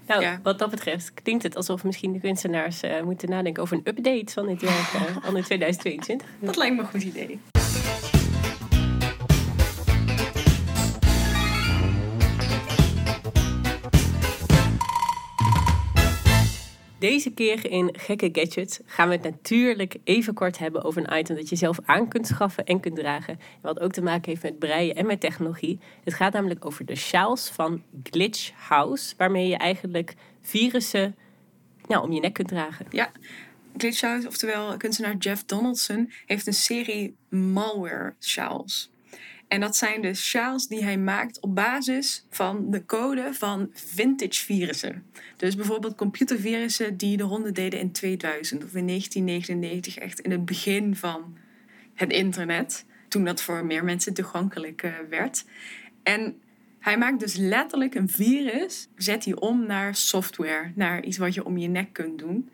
Nou, Ja. wat dat betreft klinkt het alsof misschien de kunstenaars eh, moeten nadenken over een update van dit werk (laughs) al in 2022. Dat lijkt me een goed idee. Deze keer in Gekke Gadgets gaan we het natuurlijk even kort hebben over een item dat je zelf aan kunt schaffen en kunt dragen. En wat ook te maken heeft met breien en met technologie. Het gaat namelijk over de sjaals van Glitch House, waarmee je eigenlijk virussen nou, om je nek kunt dragen. Ja, Glitchhouse, oftewel kunstenaar Jeff Donaldson, heeft een serie malware sjaals. En dat zijn de sjaals die hij maakt op basis van de code van vintage virussen. Dus bijvoorbeeld computervirussen die de ronde deden in 2000 of in 1999, echt in het begin van het internet. Toen dat voor meer mensen toegankelijk eh, werd. En hij maakt dus letterlijk een virus, zet hij om naar software, naar iets wat je om je nek kunt doen.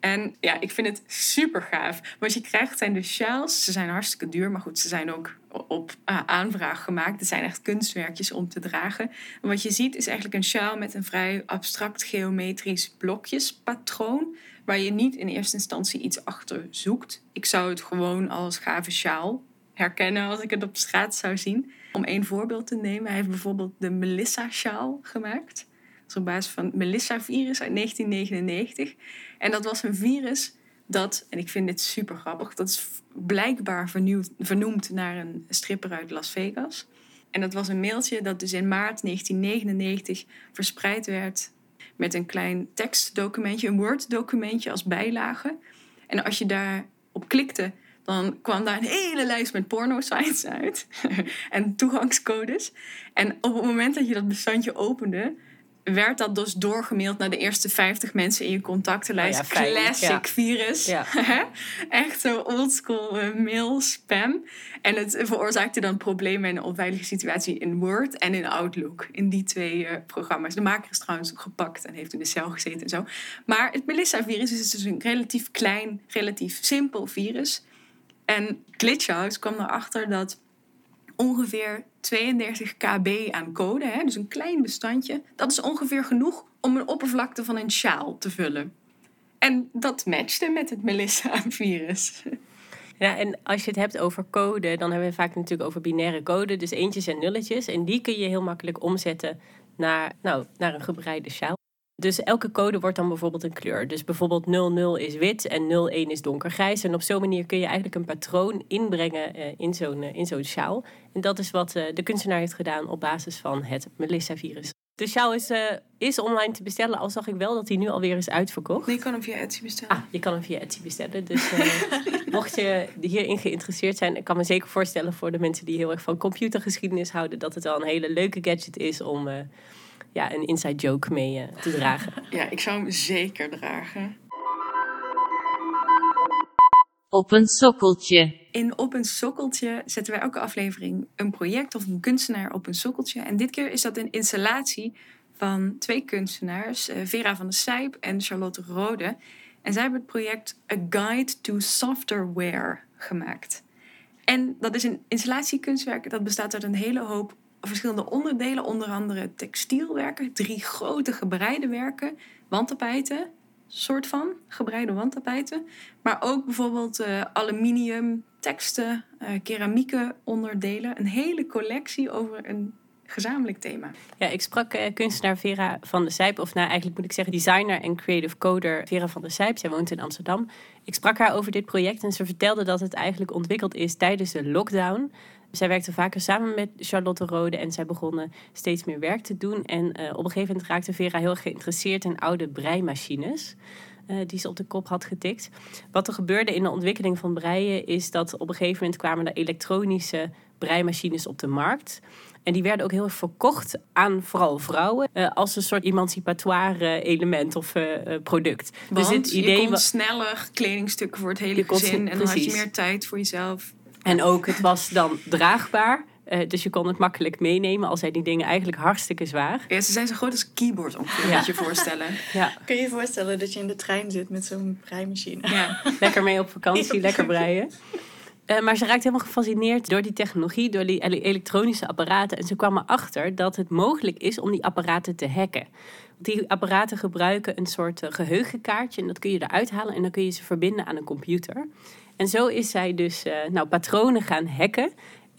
En ja, ik vind het super gaaf. Wat je krijgt zijn de shells. Ze zijn hartstikke duur, maar goed, ze zijn ook op uh, aanvraag gemaakt. Het zijn echt kunstwerkjes om te dragen. En wat je ziet is eigenlijk een sjaal met een vrij abstract geometrisch blokjespatroon. Waar je niet in eerste instantie iets achter zoekt. Ik zou het gewoon als gave sjaal herkennen als ik het op straat zou zien. Om één voorbeeld te nemen, hij heeft bijvoorbeeld de Melissa-sjaal gemaakt. Dat is op basis van het Melissa-virus uit 1999. En dat was een virus dat, en ik vind dit super grappig, dat is blijkbaar vernoemd naar een stripper uit Las Vegas. En dat was een mailtje dat dus in maart 1999 verspreid werd met een klein tekstdocumentje, een Word-documentje als bijlage. En als je daarop klikte, dan kwam daar een hele lijst met porno-sites uit (laughs) en toegangscodes. En op het moment dat je dat bestandje opende, werd dat dus doorgemaild naar de eerste 50 mensen in je contactenlijst. Oh ja, fijn, Classic ja. virus. Ja. (laughs) Echt zo oldschool eh, mail spam. En het veroorzaakte dan problemen en een onveilige situatie in Word en in Outlook. In die twee eh, programma's. De maker is trouwens ook gepakt en heeft in de cel gezeten en zo. Maar het Melissa-virus is dus een relatief klein, relatief simpel virus. En Glitchhouse kwam erachter dat ongeveer 32 kb aan code, hè, dus een klein bestandje, dat is ongeveer genoeg om een oppervlakte van een sjaal te vullen. En dat matchte met het Melissa-virus. Ja, en als je het hebt over code, dan hebben we vaak natuurlijk over binaire code. Dus eentjes en nulletjes. En die kun je heel makkelijk omzetten naar, nou, naar een gebreide sjaal. Dus elke code wordt dan bijvoorbeeld een kleur. Dus bijvoorbeeld 00 is wit en 01 is donkergrijs. En op zo'n manier kun je eigenlijk een patroon inbrengen eh, in zo'n in zo'n sjaal. En dat is wat eh, de kunstenaar heeft gedaan op basis van het Melissa-virus. De sjaal is, is online te bestellen, al zag ik wel dat hij nu alweer is uitverkocht. Nee, je kan hem via Etsy bestellen. Ah, je kan hem via Etsy bestellen. Dus (laughs) mocht je hierin geïnteresseerd zijn, ik kan me zeker voorstellen voor de mensen die heel erg van computergeschiedenis houden, dat het wel een hele leuke gadget is om ja, een inside joke mee eh, te dragen. (laughs) Ja, ik zou hem zeker dragen. Op een sokkeltje. In Op een Sokkeltje zetten wij elke aflevering een project of een kunstenaar op een sokkeltje. En dit keer is dat een installatie van twee kunstenaars, eh, Vera van der Sijp en Charlotte Rode. En zij hebben het project A Guide to Software gemaakt. En dat is een installatiekunstwerk dat bestaat uit een hele hoop verschillende onderdelen, onder andere textielwerken, drie grote gebreide werken, wandtapijten, soort van gebreide wandtapijten, maar ook bijvoorbeeld eh, aluminium, teksten, eh, keramieke onderdelen, een hele collectie over een gezamenlijk thema. Ja, ik sprak eh, kunstenaar Vera van der Sijp, of nou eigenlijk moet ik zeggen designer en creative coder Vera van der Sijp. Zij woont in Amsterdam. Ik sprak haar over dit project en ze vertelde dat het eigenlijk ontwikkeld is tijdens de lockdown. Zij werkte vaker samen met Charlotte Rode en zij begonnen steeds meer werk te doen. En eh, op een gegeven moment raakte Vera heel geïnteresseerd in oude breimachines. Eh, die ze op de kop had getikt. Wat er gebeurde in de ontwikkeling van breien is dat op een gegeven moment kwamen er elektronische breimachines op de markt. En die werden ook heel erg verkocht aan vooral vrouwen eh, als een soort emancipatoire element of eh, product. Want dus het idee je kon sneller kledingstukken voor het hele gezin en dan had je meer tijd voor jezelf. En ook, het was dan draagbaar. Eh, dus je kon het makkelijk meenemen, al zijn die dingen eigenlijk hartstikke zwaar. Ja, ze zijn zo groot als een keyboard ongeveer, Ja. moet je je voorstellen. (laughs) Ja, Kun je je voorstellen dat je in de trein zit met zo'n breimachine? Ja. (laughs) lekker mee op vakantie, lekker breien. Eh, maar ze raakte helemaal gefascineerd door die technologie, door die ele- elektronische apparaten. En ze kwam erachter dat het mogelijk is om die apparaten te hacken. Die apparaten gebruiken een soort eh, geheugenkaartje. En dat kun je eruit halen en dan kun je ze verbinden aan een computer. En zo is zij dus eh, nou, patronen gaan hacken.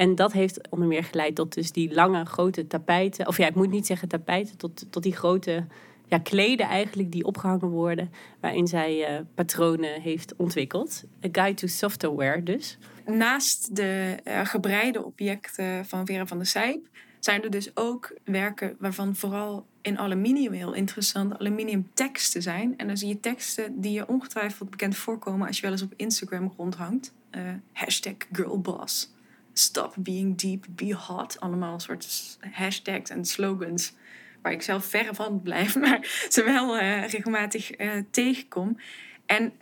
En dat heeft onder meer geleid tot dus die lange, grote tapijten. Of ja, ik moet niet zeggen tapijten, tot, tot die grote ja, kleden eigenlijk die opgehangen worden. Waarin zij eh, patronen heeft ontwikkeld. A Guide to Software dus. Naast de eh, gebreide objecten van Vera van der Sijp zijn er dus ook werken waarvan vooral in aluminium heel interessant aluminium teksten zijn. En dan zie je teksten die je ongetwijfeld bekend voorkomen als je wel eens op Instagram rondhangt. Eh, hashtag girlboss. Stop being deep, be hot. Allemaal soort hashtags en slogans waar ik zelf verre van blijf, (laughs) maar ze wel eh, regelmatig eh, tegenkom. En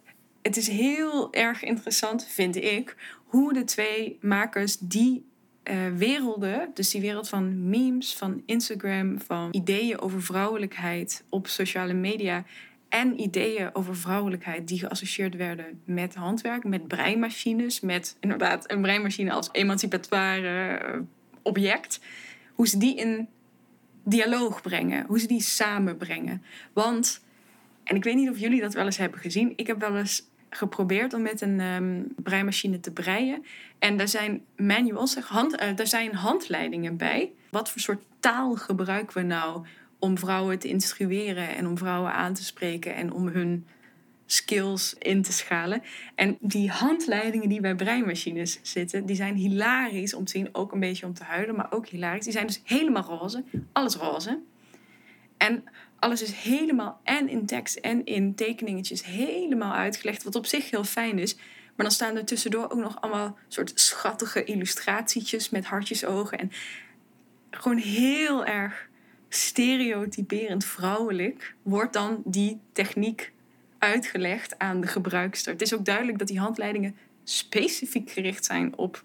het is heel erg interessant, vind ik, hoe de twee makers die eh, werelden, dus die wereld van memes, van Instagram, van ideeën over vrouwelijkheid op sociale media en ideeën over vrouwelijkheid die geassocieerd werden met handwerk, met breimachines, met inderdaad een breimachine als emancipatoire eh, object, hoe ze die in dialoog brengen, hoe ze die samenbrengen. Want, en ik weet niet of jullie dat wel eens hebben gezien, ik heb wel eens geprobeerd om met een ehm, breimachine te breien. En daar zijn manuals, hand, eh, daar zijn handleidingen bij. Wat voor soort taal gebruiken we nou om vrouwen te instrueren en om vrouwen aan te spreken en om hun skills in te schalen. En die handleidingen die bij breimachines zitten, die zijn hilarisch om te zien. Ook een beetje om te huilen, maar ook hilarisch. Die zijn dus helemaal roze. Alles roze. En alles is helemaal en in tekst en in tekeningetjes helemaal uitgelegd. Wat op zich heel fijn is. Maar dan staan er tussendoor ook nog allemaal soort schattige illustratietjes met hartjesogen. En gewoon heel erg stereotyperend vrouwelijk wordt dan die techniek uitgelegd aan de gebruikster. Het is ook duidelijk dat die handleidingen specifiek gericht zijn op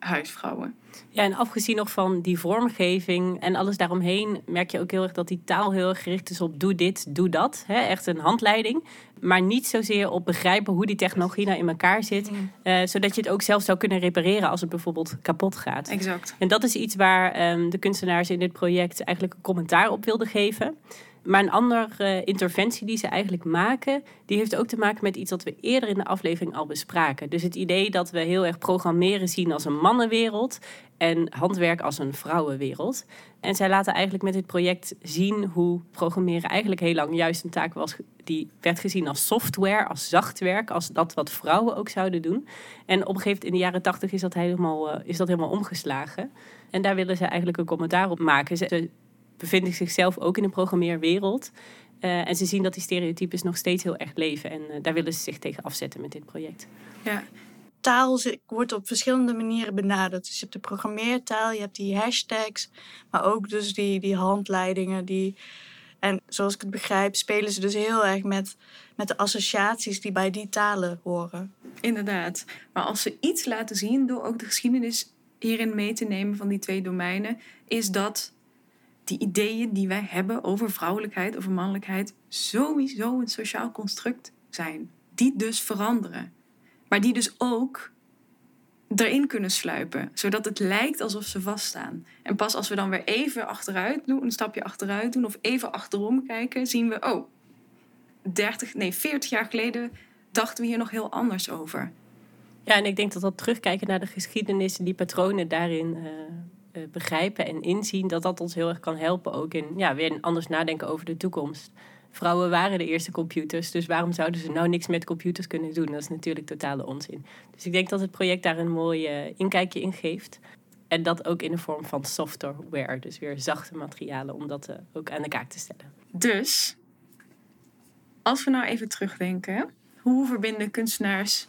huisvrouwen. Ja, en afgezien nog van die vormgeving en alles daaromheen, merk je ook heel erg dat die taal heel erg gericht is op doe dit, doe dat. Hè? Echt een handleiding. Maar niet zozeer op begrijpen hoe die technologie nou in elkaar zit. eh, zodat je het ook zelf zou kunnen repareren als het bijvoorbeeld kapot gaat. Exact. En dat is iets waar ehm, de kunstenaars in dit project eigenlijk een commentaar op wilden geven. Maar een andere interventie die ze eigenlijk maken, die heeft ook te maken met iets wat we eerder in de aflevering al bespraken. Dus het idee dat we heel erg programmeren zien als een mannenwereld en handwerk als een vrouwenwereld. En zij laten eigenlijk met dit project zien hoe programmeren eigenlijk heel lang juist een taak was die werd gezien als software, als zachtwerk, als dat wat vrouwen ook zouden doen. En op een gegeven moment in de jaren tachtig is dat helemaal, eh, is dat helemaal omgeslagen. En daar willen ze eigenlijk een commentaar op maken. Ze bevinden zichzelf ook in een programmeerwereld. Uh, en ze zien dat die stereotypes nog steeds heel erg leven. En uh, daar willen ze zich tegen afzetten met dit project. Ja. Taal wordt op verschillende manieren benaderd. Dus je hebt de programmeertaal, je hebt die hashtags, maar ook dus die, die handleidingen. Die, en zoals ik het begrijp, spelen ze dus heel erg met, met de associaties die bij die talen horen. Inderdaad. Maar als ze iets laten zien door ook de geschiedenis hierin mee te nemen van die twee domeinen, is dat die ideeën die wij hebben over vrouwelijkheid, over mannelijkheid, sowieso een sociaal construct zijn. Die dus veranderen. Maar die dus ook erin kunnen sluipen, zodat het lijkt alsof ze vaststaan. En pas als we dan weer even achteruit doen, een stapje achteruit doen of even achterom kijken, zien we, oh, 30, nee, 40 jaar geleden dachten we hier nog heel anders over. Ja, en ik denk dat dat terugkijken naar de geschiedenis, die patronen daarin uh, uh, begrijpen en inzien, dat dat ons heel erg kan helpen ook in ja, weer anders nadenken over de toekomst. Vrouwen waren de eerste computers, dus waarom zouden ze nou niks met computers kunnen doen? Dat is natuurlijk totale onzin. Dus ik denk dat het project daar een mooi uh, inkijkje in geeft. En dat ook in de vorm van software, dus weer zachte materialen, om dat uh, ook aan de kaak te stellen. Dus, als we nou even terugdenken, hoe verbinden kunstenaars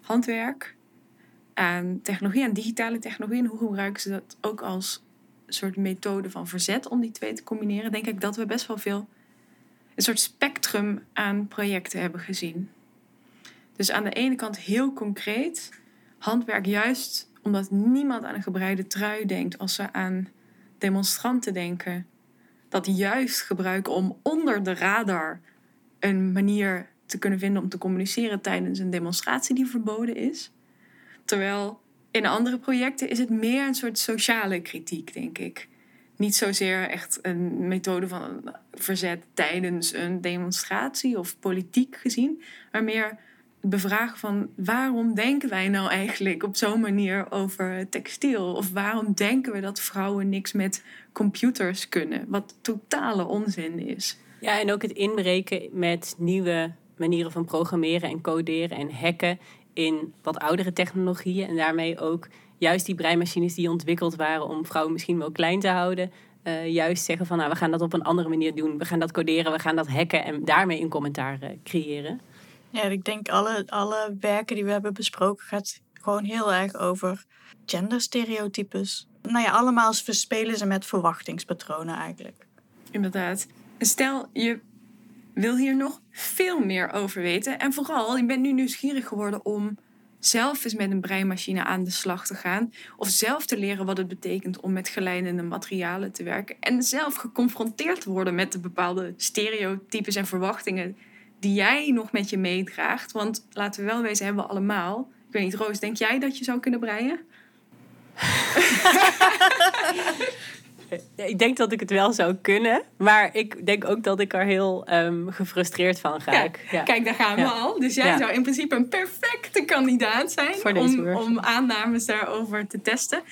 handwerk aan technologie, aan digitale technologie, en hoe gebruiken ze dat ook als soort methode van verzet om die twee te combineren? Denk ik dat we best wel veel een soort spectrum aan projecten hebben gezien. Dus aan de ene kant heel concreet, handwerk juist omdat niemand aan een gebreide trui denkt als ze aan demonstranten denken. Dat juist gebruiken om onder de radar een manier te kunnen vinden om te communiceren tijdens een demonstratie die verboden is. Terwijl in andere projecten is het meer een soort sociale kritiek, denk ik niet zozeer echt een methode van verzet tijdens een demonstratie of politiek gezien, maar meer het bevragen van waarom denken wij nou eigenlijk op zo'n manier over textiel? Of waarom denken we dat vrouwen niks met computers kunnen? Wat totale onzin is. Ja, en ook het inbreken met nieuwe manieren van programmeren en coderen en hacken in wat oudere technologieën. En daarmee ook juist die breimachines die ontwikkeld waren om vrouwen misschien wel klein te houden, uh, juist zeggen van nou, we gaan dat op een andere manier doen. We gaan dat coderen, we gaan dat hacken en daarmee een commentaar uh, creëren. Ja, ik denk alle, alle werken die we hebben besproken gaat gewoon heel erg over genderstereotypes. Nou ja, allemaal verspelen ze met verwachtingspatronen eigenlijk. Inderdaad. Stel, je wil hier nog veel meer over weten. En vooral, je bent nu nieuwsgierig geworden om zelf eens met een breimachine aan de slag te gaan. Of zelf te leren wat het betekent om met geleidende materialen te werken. En zelf geconfronteerd te worden met de bepaalde stereotypes en verwachtingen die jij nog met je meedraagt. Want laten we wel wezen, hebben we allemaal. Ik weet niet, Roos, denk jij dat je zou kunnen breien? (laughs) ik denk dat ik het wel zou kunnen. Maar ik denk ook dat ik er heel um, gefrustreerd van ga. Ja. Kijk, daar gaan we ja. al. Dus jij zou in principe een perfecte kandidaat zijn om, om aannames daarover te testen.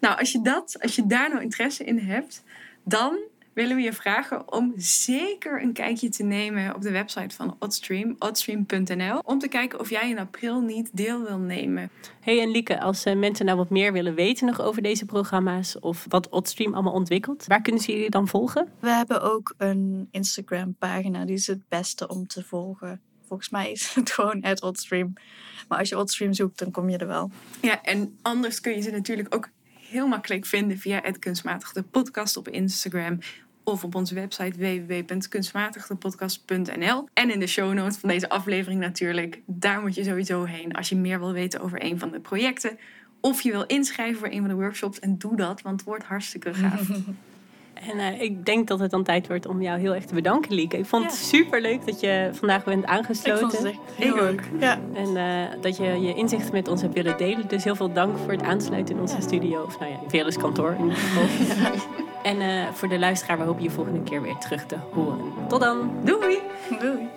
Nou, als je, dat, als je daar nou interesse in hebt, dan willen we je vragen om zeker een kijkje te nemen op de website van Oddstream, oddstream.nl, om te kijken of jij in april niet deel wil nemen. Hey en Lieke, als uh, mensen nou wat meer willen weten nog over deze programma's of wat Oddstream allemaal ontwikkelt, waar kunnen ze jullie dan volgen? We hebben ook een Instagram pagina, die is het beste om te volgen volgens mij is het (laughs) gewoon at Oddstream. Maar als je Oddstream zoekt, dan kom je er wel. Ja, en anders kun je ze natuurlijk ook heel makkelijk vinden via het Kunstmatig de Podcast op Instagram. Of op onze website www.kunstmatigdepodcast.nl. En in de show notes van deze aflevering natuurlijk. Daar moet je sowieso heen als je meer wil weten over een van de projecten. Of je wil inschrijven voor een van de workshops. En doe dat, want het wordt hartstikke gaaf. (laughs) En eh, ik denk dat het dan tijd wordt om jou heel erg te bedanken, Lieke. Ik vond het super leuk dat je vandaag bent Ik aangesloten. vond het echt heel Ik leuk. Ja. En eh, dat je je inzichten met ons hebt willen delen. Dus heel veel dank voor het aansluiten in onze studio. Of nou ja, in Veles kantoor in ieder geval. (laughs) En eh, voor de luisteraar, we hopen je volgende keer weer terug te horen. Tot dan! Doei! Doei.